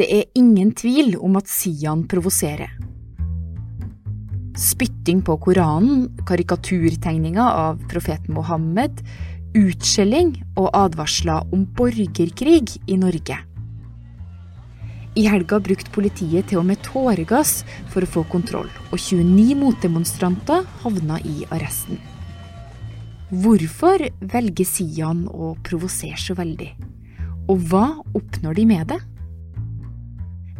Det er ingen tvil om at Sian provoserer. Spytting på Koranen, karikaturtegninger av profeten Mohammed, utskjelling og advarsler om borgerkrig i Norge. I helga brukte politiet til og med tåregass for å få kontroll, og 29 motdemonstranter havna i arresten. Hvorfor velger Sian å provosere så veldig? Og hva oppnår de med det?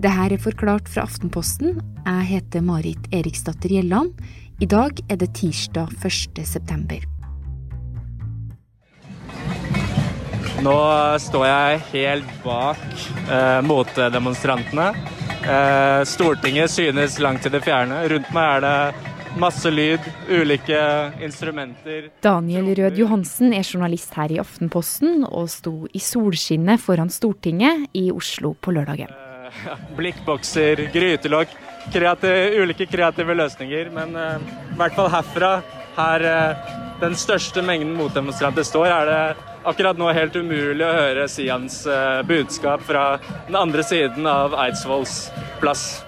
Dette er forklart fra Aftenposten. Jeg heter Marit Eriksdatter Gjelland. I dag er det tirsdag 1. september. Nå står jeg helt bak eh, motdemonstrantene. Eh, Stortinget synes langt til det fjerne. Rundt meg er det masse lyd, ulike instrumenter. Daniel Rød Johansen er journalist her i Aftenposten og sto i solskinnet foran Stortinget i Oslo på lørdagen. Blikkbokser, grytelokk, kreativ, ulike kreative løsninger. Men uh, i hvert fall herfra, her uh, den største mengden motdemonstranter står, er det akkurat nå helt umulig å høre Sians uh, budskap fra den andre siden av Eidsvolls plass.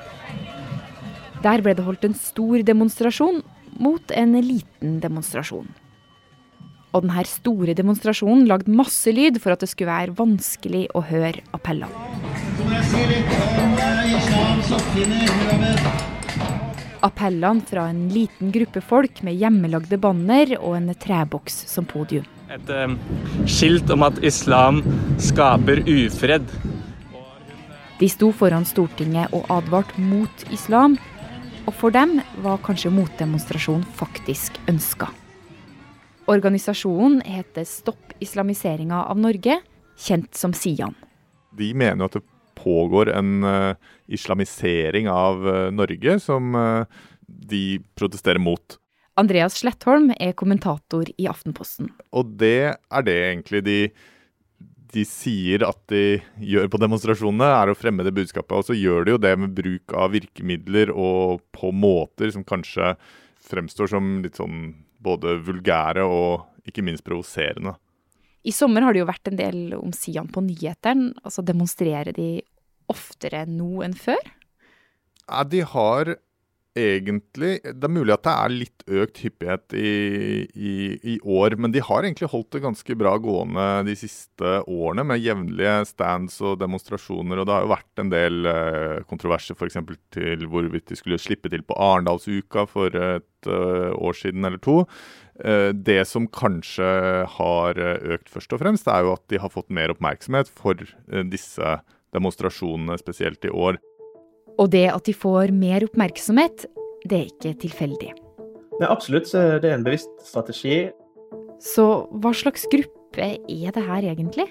Der ble det holdt en stor demonstrasjon mot en liten demonstrasjon. Og denne store demonstrasjonen lagde masse lyd for at det skulle være vanskelig å høre appellene. Appellene fra en liten gruppe folk med hjemmelagde banner og en treboks som podium et um, skilt om at islam skaper ufred. De sto foran Stortinget og advarte mot islam, og for dem var kanskje motdemonstrasjon faktisk ønska. Organisasjonen heter Stopp islamiseringa av Norge, kjent som SIAN. De mener at det pågår en uh, islamisering av uh, Norge som uh, de protesterer mot. Andreas Slettholm er kommentator i Aftenposten. Og det er det egentlig de, de sier at de gjør på demonstrasjonene, er å fremme det budskapet. Og så gjør de jo det med bruk av virkemidler og på måter som kanskje fremstår som litt sånn både vulgære og ikke minst provoserende. I sommer har det jo vært en del om Sian på nyhetene. Altså demonstrerer de oftere nå enn før? Ja, de har egentlig Det er mulig at det er litt økt hyppighet i, i, i, år, men de har egentlig holdt det ganske bra gående de siste årene med jevnlige stands og demonstrasjoner. Og det har jo vært en del uh, kontroverser f.eks. til hvorvidt de skulle slippe til på Arendalsuka for et uh, år siden eller to. Uh, det som kanskje har økt først og fremst, er jo at de har fått mer oppmerksomhet for disse demonstrasjonene, spesielt i år. Og det at de får mer oppmerksomhet, det er ikke tilfeldig. Nei, absolutt så er en bevisst strategi. Så hva slags gruppe er det her egentlig?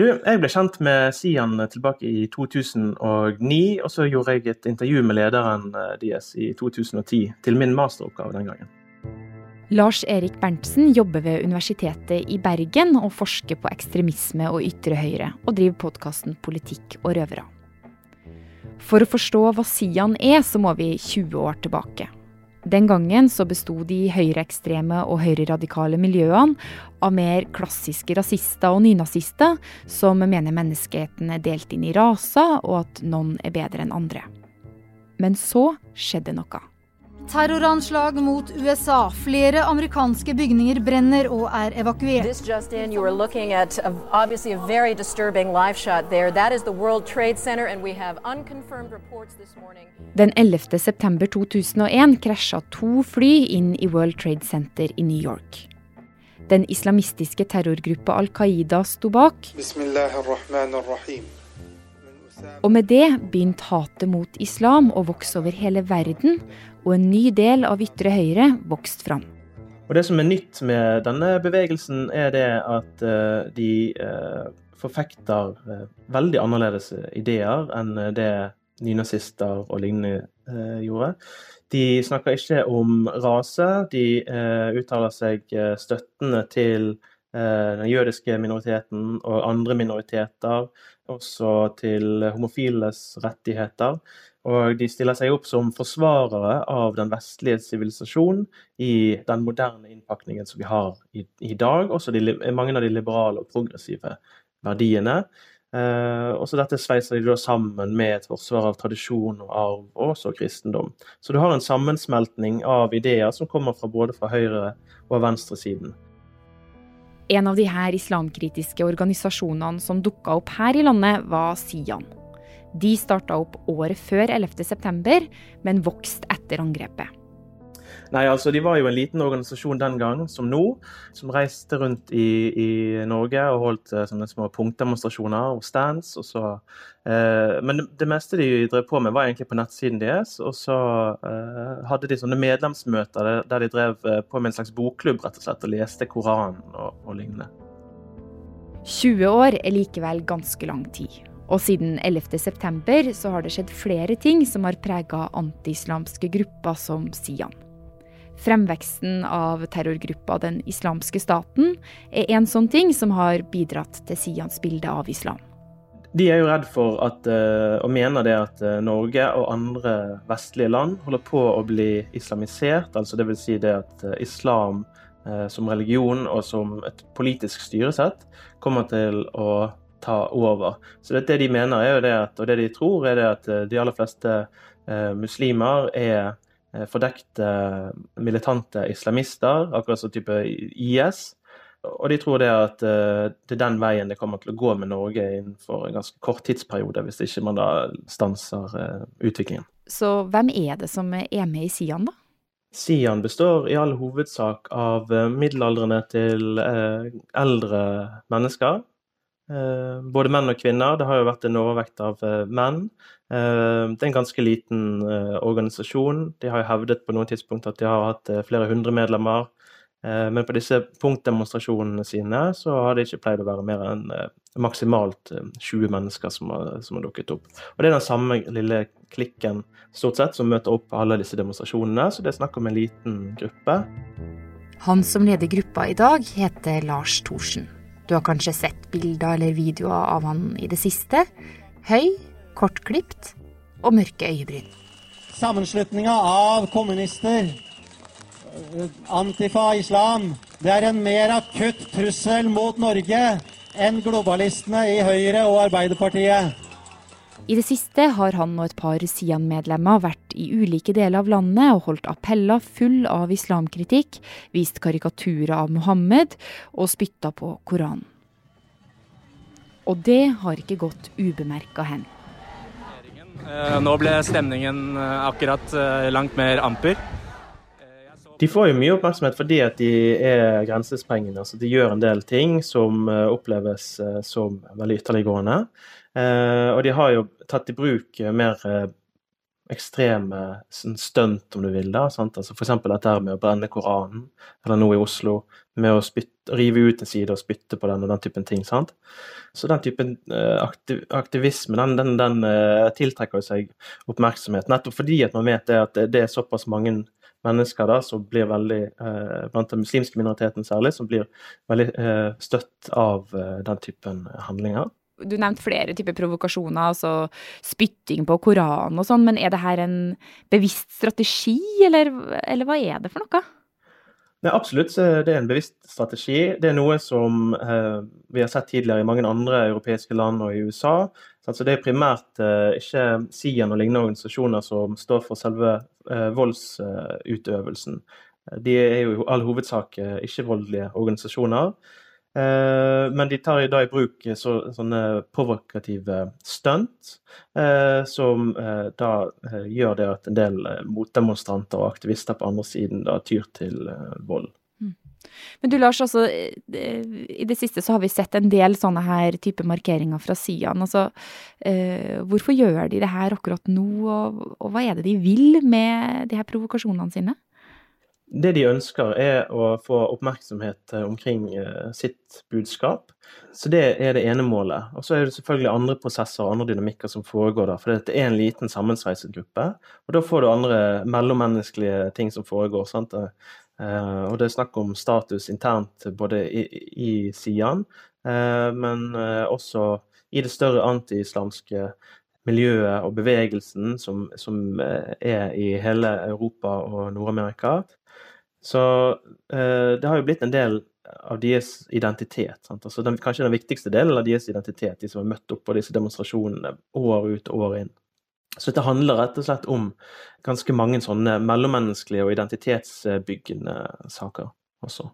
Du, jeg ble kjent med Sian tilbake i 2009, og så gjorde jeg et intervju med lederen eh, deres i 2010 til min masteroppgave den gangen. Lars Erik Berntsen jobber ved Universitetet i Bergen og forsker på ekstremisme og ytre høyre, og driver podkasten Politikk og røvere. For å forstå hva Sian er, så må vi 20 år tilbake. Den gangen så besto de høyreekstreme og høyreradikale miljøene av mer klassiske rasister og nynazister, som mener menneskeheten er delt inn i raser, og at noen er bedre enn andre. Men så skjedde noe. Terroranslag mot USA. Flere amerikanske bygninger brenner og er evakuert. In, a, Den 11. september 2001 krasja to fly inn i World Trade Center i New York. Den islamistiske terrorgruppa Al Qaida sto bak. Og med det begynte hatet mot islam å vokse over hele verden, og en ny del av ytre høyre vokste fram. Og Det som er nytt med denne bevegelsen, er det at uh, de uh, forfekter uh, veldig annerledes ideer enn det nynazister og lignende gjorde. De snakker ikke om rase, de uttaler seg støttende til den jødiske minoriteten og andre minoriteter, også til homofiles rettigheter. Og de stiller seg opp som forsvarere av den vestlige sivilisasjonen i den moderne innpakningen som vi har i, i dag. Også de, mange av de liberale og progressive verdiene. Eh, også dette sveiser de da sammen med et forsvar av tradisjon og arv, og også kristendom. Så du har en sammensmeltning av ideer som kommer fra både fra høyre- og venstresiden. En av de her islamkritiske organisasjonene som dukka opp her i landet, var Sian. De starta opp året før 11.9, men vokste etter angrepet. Nei, altså De var jo en liten organisasjon den gang, som nå, som reiste rundt i, i Norge og holdt eh, sånne små punktdemonstrasjoner og stands. Og så, eh, men det, meste de drev på med, var egentlig på nettsiden deres. Og så eh, hadde de sånne medlemsmøter der, de drev eh, på med en slags bokklubb rett og slett, og leste Koranen og, og lignende. 20 år er likevel ganske lang tid. Og siden 11.9 så har det skjedd flere ting som har prega antiislamske grupper som Sian. Fremveksten av terrorgruppa Den islamske staten er en sånn ting som har bidratt til Sians bilde av islam. De er jo redd for at, eh, og mener det at eh, Norge og andre vestlige land holder på å bli islamisert. altså Dvs. Si at eh, islam som religion og som et politisk styresett kommer til å ta over. Så det, de mener er jo det at, og det de tror, er det at de aller fleste muslimer er fordekte militante islamister, akkurat som type IS. Og de tror det at uh, det er den veien det kommer til å gå med Norge innenfor en ganske kort tidsperiode, hvis ikke man da stanser uh, utviklingen. Så hvem er det som er med i Sian, da? Sian består i all hovedsak av middelaldrende til eldre mennesker Eh, både menn og kvinner. Det har jo vært en overvekt av eh, menn. Eh, det er en ganske liten organisasjon. De har jo hevdet på noen tidspunkt at de har hatt flere hundre medlemmer. Men på disse punktdemonstrasjonene sine så har det ikke pleid å være mer enn maksimalt 20 mennesker som har, som har, dukket opp. Og Det er den samme lille klikken stort sett som møter opp på alle disse demonstrasjonene, så det er snakk om en liten gruppe. Han som leder gruppa i dag, heter Lars Thorsen. Du har kanskje sett bilder eller videoer av han i det siste. Høy, kortklipt og mørke øyebryn. Sammenslutninga av kommunister, Antifa-islam, det er en mer akutt trussel mot Norge enn globalistene i Høyre og Arbeiderpartiet. I det siste har han og et par Sian-medlemmer vært i ulike deler av landet og holdt appeller full av islamkritikk, vist karikaturer av Mohammed og spytta på Koranen. Og det har ikke gått ubemerka hen. Eh, nå ble stemningen eh, akkurat eh, langt mer amper. De får jo mye oppmerksomhet fordi at de er grensesprengende. altså De gjør en del ting som oppleves som veldig ytterliggående. Eh, og de har jo tatt i bruk eh, mer eh, ekstreme sånn stunt, om du vil. da, sant? Altså F.eks. dette med å brenne Koranen, eller nå i Oslo, med å spytte, rive ut en side og spytte på den og den typen ting. sant? Så den typen aktiv, aktivisme den, den, den tiltrekker seg oppmerksomhet, nettopp fordi at man vet det at det er såpass mange mennesker da, som blir veldig, eh, blant den muslimske minoriteten særlig, som blir veldig eh, støtt av eh, den typen handlinger. Du nevnte flere typer provokasjoner, altså spytting på Koranen og sånn, men er det her en bevisst strategi, eller, eller hva er det for noe? Nei, absolutt det er en bevisst strategi. Det er noe som eh, vi har sett tidligere i mange andre europeiske land og i USA. Så det er primært eh, ikke Sian og lignende organisasjoner som står for selve eh, voldsutøvelsen. De er jo i all hovedsak eh, ikke-voldelige organisasjoner. Eh, men de tar da i bruk så, sånne provokative stunt, eh, som eh, da gjør det at en del motdemonstranter og aktivister på andre siden da tyr til vold. Mm. Men du Lars, altså, i det siste så har vi sett en del sånne her type markeringer fra Sian. Altså, hvorfor gjør de det her akkurat nå, og, og hva er det de vil med de her provokasjonene sine? Det de ønsker, er å få oppmerksomhet eh, omkring eh, sitt budskap. Så det er det ene målet. Og så er det selvfølgelig andre prosesser og andre dynamikker som foregår der. For dette er en liten sammensveiset gruppe. Og da får du andre mellommenneskelige ting som foregår. sant? Eh, og det er snakk om status internt både i, i Sian, men også i det større antiislamske miljøet og bevegelsen som, som er i hele Europa og Nord-Amerika. Så det har jo blitt en del av deres identitet. Altså den, kanskje den viktigste delen av deres identitet, de som har møtt opp på disse demonstrasjonene år ut og år inn. Så dette handler rett og slett om ganske mange sånne mellommenneskelige og identitetsbyggende saker også.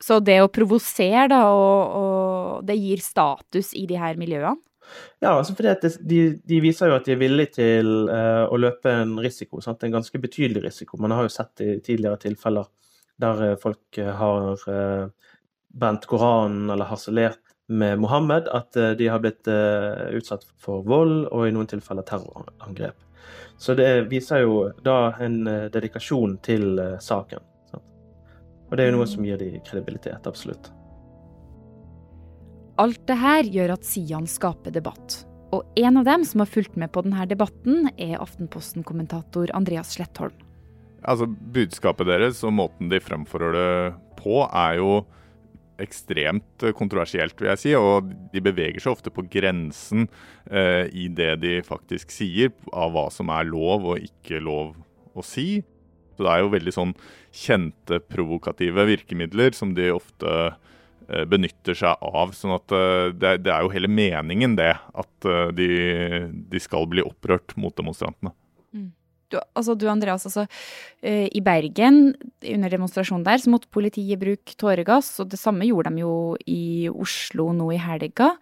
Så det å provosere, da, og, og, det gir status i de her miljøene? Ja, altså fordi de, de, viser jo at de er villige til uh, å løpe en risiko. Sant? En ganske betydelig risiko. Man har jo sett i tidligere tilfeller der uh, folk har uh, brent Koranen eller harselert med Mohammed at uh, de har blitt utsatt for vold og i noen tilfeller terrorangrep. Så det viser jo da en dedikasjon til saken. Sant? Og det er jo noe som gir de kredibilitet, absolutt. Alt det her gjør at Sian skaper debatt. Og en av dem som har fulgt med på denne debatten, er Aftenposten-kommentator Andreas Slettholm. Altså, Budskapet deres og måten de fremfører det på, er jo ekstremt kontroversielt, vil jeg si. Og de beveger seg ofte på grensen eh, i det de faktisk sier, av hva som er lov og ikke lov å si. Så det er jo veldig sånn kjente provokative virkemidler som de ofte eh, benytter seg av. sånn at eh, det, det, er jo hele meningen, det, at eh, de, de skal bli opprørt mot demonstrantene. Mm du, altså, du Andreas, altså, i Bergen, under demonstrasjonen der, så måtte politiet bruke tåregass. Og det samme gjorde de jo i Oslo nå i helga.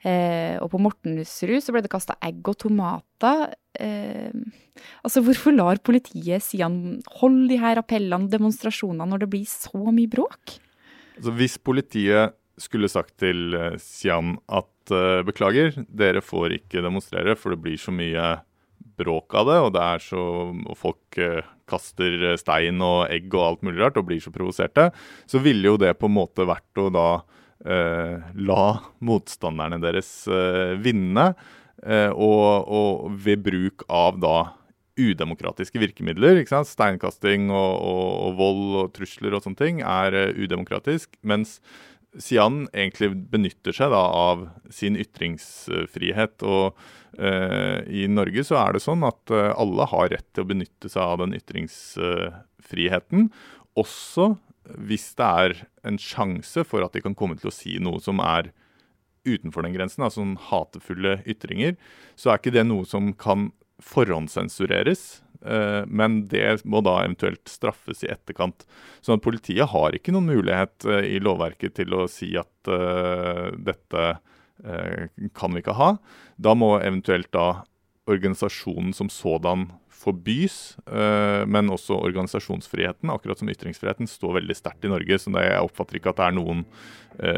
Eh, og på Mortensrud så ble det kasta egg og tomater. Eh, altså, hvorfor lar politiet Sian holde de her appellene demonstrasjonene når det blir så mye bråk? Altså, hvis politiet skulle sagt til Sian at beklager, dere får ikke demonstrere, for det blir så mye bråk av det, og det er så og folk uh, kaster stein og egg og alt mulig rart og blir så provoserte, så ville jo det på en måte vært å da uh, la motstanderne deres eh, vinne. Eh, og, og, ved bruk av da udemokratiske virkemidler. ikke sant? Steinkasting og, og, og, vold og trusler og sånne ting er uh, udemokratisk. Mens Sian egentlig benytter seg da av sin ytringsfrihet. Og uh, i Norge så er det sånn at uh, alle har rett til å benytte seg av den ytringsfriheten. Også hvis det er en sjanse for at de kan komme til å si noe som er utenfor den grensen, altså sånne hatefulle ytringer, så er ikke det noe som kan forhåndssensureres. Eh, men det må da eventuelt straffes i etterkant. Så politiet har ikke noen mulighet eh, i lovverket til å si at uh, dette uh, kan vi ikke ha. Da må eventuelt da organisasjonen som sådan forbys, uh, men også organisasjonsfriheten, akkurat som ytringsfriheten, står veldig sterkt i Norge. Så jeg oppfatter ikke at det er noen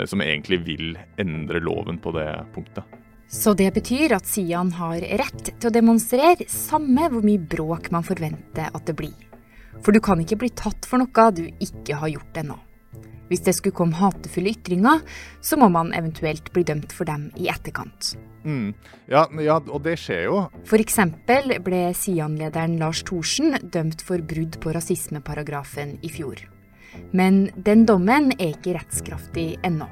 som egentlig vil endre loven på det punktet. Så det betyr at Sian har rett til å demonstrere, samme hvor mye bråk man forventer at det blir. For du kan ikke bli tatt for noe du ikke har gjort ennå. Hvis det skulle komme hatefulle ytringer, så må man eventuelt bli dømt for dem i etterkant. Mm. Ja, ja, og det skjer jo. F.eks. ble Sian-lederen Lars Thorsen dømt for brudd på rasismeparagrafen i fjor. Men den dommen er ikke rettskraftig ennå.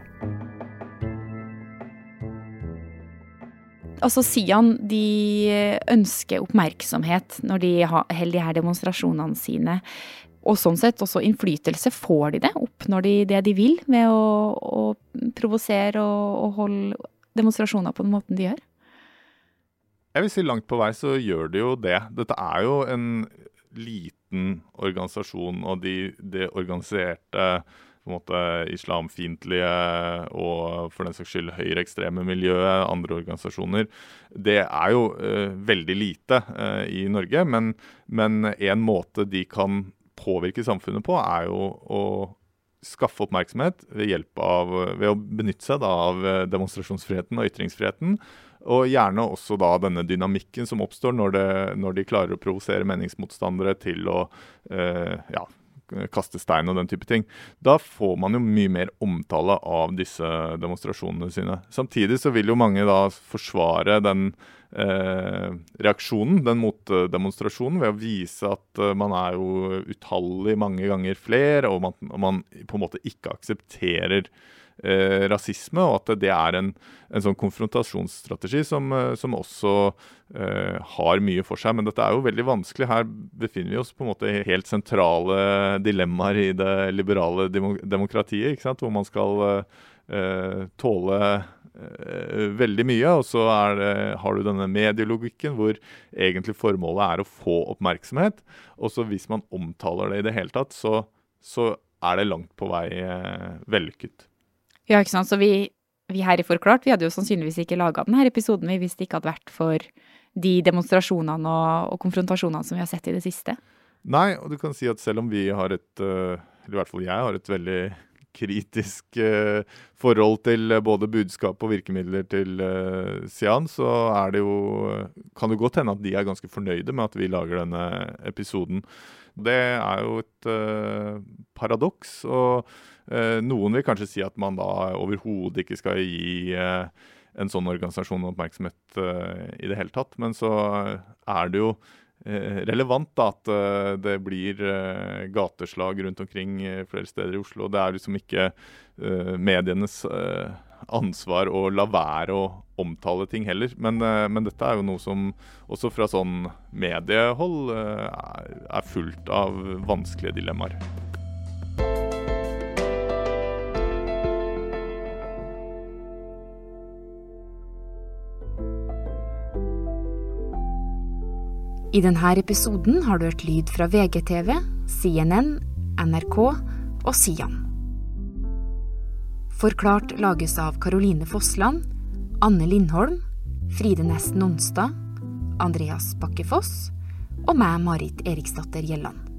Altså Sian de ønsker oppmerksomhet når de holder de her demonstrasjonene sine. Og sånn sett også innflytelse. Får de det? Oppnår de det de vil ved å, å provosere og, og holde demonstrasjoner på den måten de gjør? Jeg vil si langt på vei så gjør de jo det. Dette er jo en liten organisasjon, og de, de organiserte på en måte islamfiendtlige og for den saks skyld høyreekstreme miljøet, andre organisasjoner. Det er jo uh, veldig lite uh, i Norge, men, men en måte de kan påvirke samfunnet på, er jo å skaffe oppmerksomhet ved, av, ved å benytte seg da, av demonstrasjonsfriheten og ytringsfriheten. Og gjerne også da denne dynamikken som oppstår når, det, når de klarer å provosere meningsmotstandere til å eh, ja, kaste stein og den type ting. Da får man jo mye mer omtale av disse demonstrasjonene sine. Samtidig så vil jo mange da forsvare den eh, reaksjonen, den motdemonstrasjonen, ved å vise at uh, man er jo utallig mange ganger flere, og man, man, på en måte ikke aksepterer eh, rasisme, og at det er en, en sånn konfrontasjonsstrategi som, eh, som også eh, har mye for seg. Men dette er jo veldig vanskelig. Her befinner vi oss på en måte i helt sentrale dilemmaer i det liberale demokratiet, ikke sant? hvor man skal eh, tåle eh, veldig mye. Og så det, har du denne medielogikken hvor egentlig formålet er å få oppmerksomhet. Og så hvis man omtaler det i det hele tatt, så, så er det langt på vei vellykket. Ja, ikke sant. Så vi, vi her i Forklart vi hadde jo sannsynligvis ikke laga denne episoden hvis det ikke hadde vært for de demonstrasjonene og, og, konfrontasjonene som vi har sett i det siste. Nei, og du kan si at selv om vi har et, eh, eller i hvert fall jeg har et veldig kritisk eh, forhold til både budskap og virkemidler til Sian, så er det jo Kan det godt hende at de er ganske fornøyde med at vi lager denne episoden. Det er jo et uh, paradoks. Og uh, noen vil kanskje si at man da overhodet ikke skal gi uh, en sånn organisasjon oppmerksomhet i det hele tatt. Men så er det jo relevant da, at det blir gateslag rundt omkring flere steder i Oslo. Det er liksom ikke medienes ansvar å la være å omtale ting heller. Men, eh, men, dette er jo noe som også fra sånn mediehold eh, er fullt av vanskelige dilemmaer. I denne episoden har du hørt lyd fra VGTV, CNN, NRK og Sian. Forklart lages av Caroline Fossland, Anne Lindholm, Fride Næss Nonstad, Andreas Bakke Foss og meg, Marit Eriksdatter Gjelland.